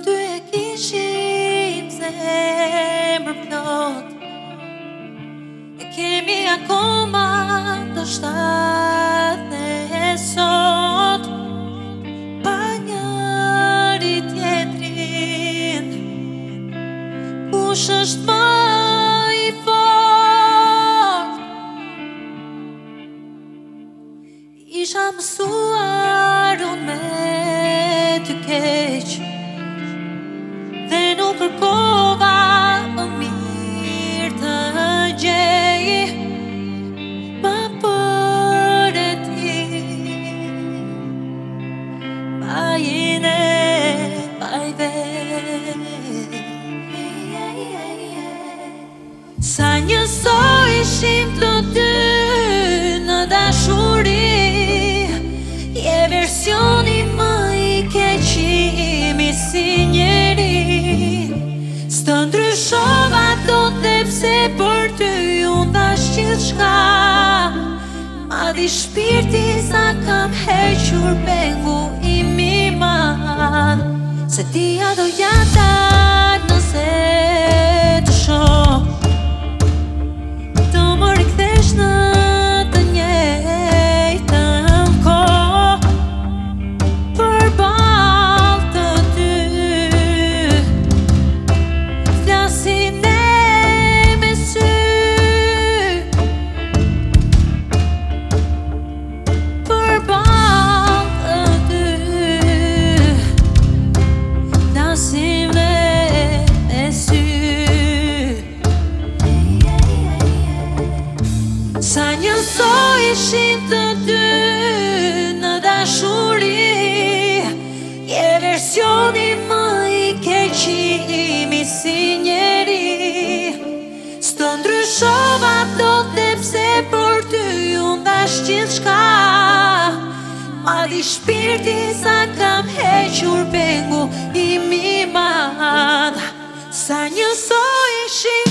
dy e kishim zemër plot E kemi akoma të shtatë e sot Pa njëri tjetrin Kush është më i fort Isha mësuar unë me të keqë kërkova më mirë të gjej Ma për e ti Ma jene ma Sa njësoj shim të dy Lodhi shpirti sa kam hequr me ngu imi man Se ti a do so ishim të dy në dashuri Je versioni më i keqi imi si njeri Sto ndryshova do të pse për ty unë dash qitë shka Ma di shpirti sa kam hequr pengu imi madh Sa një so ishim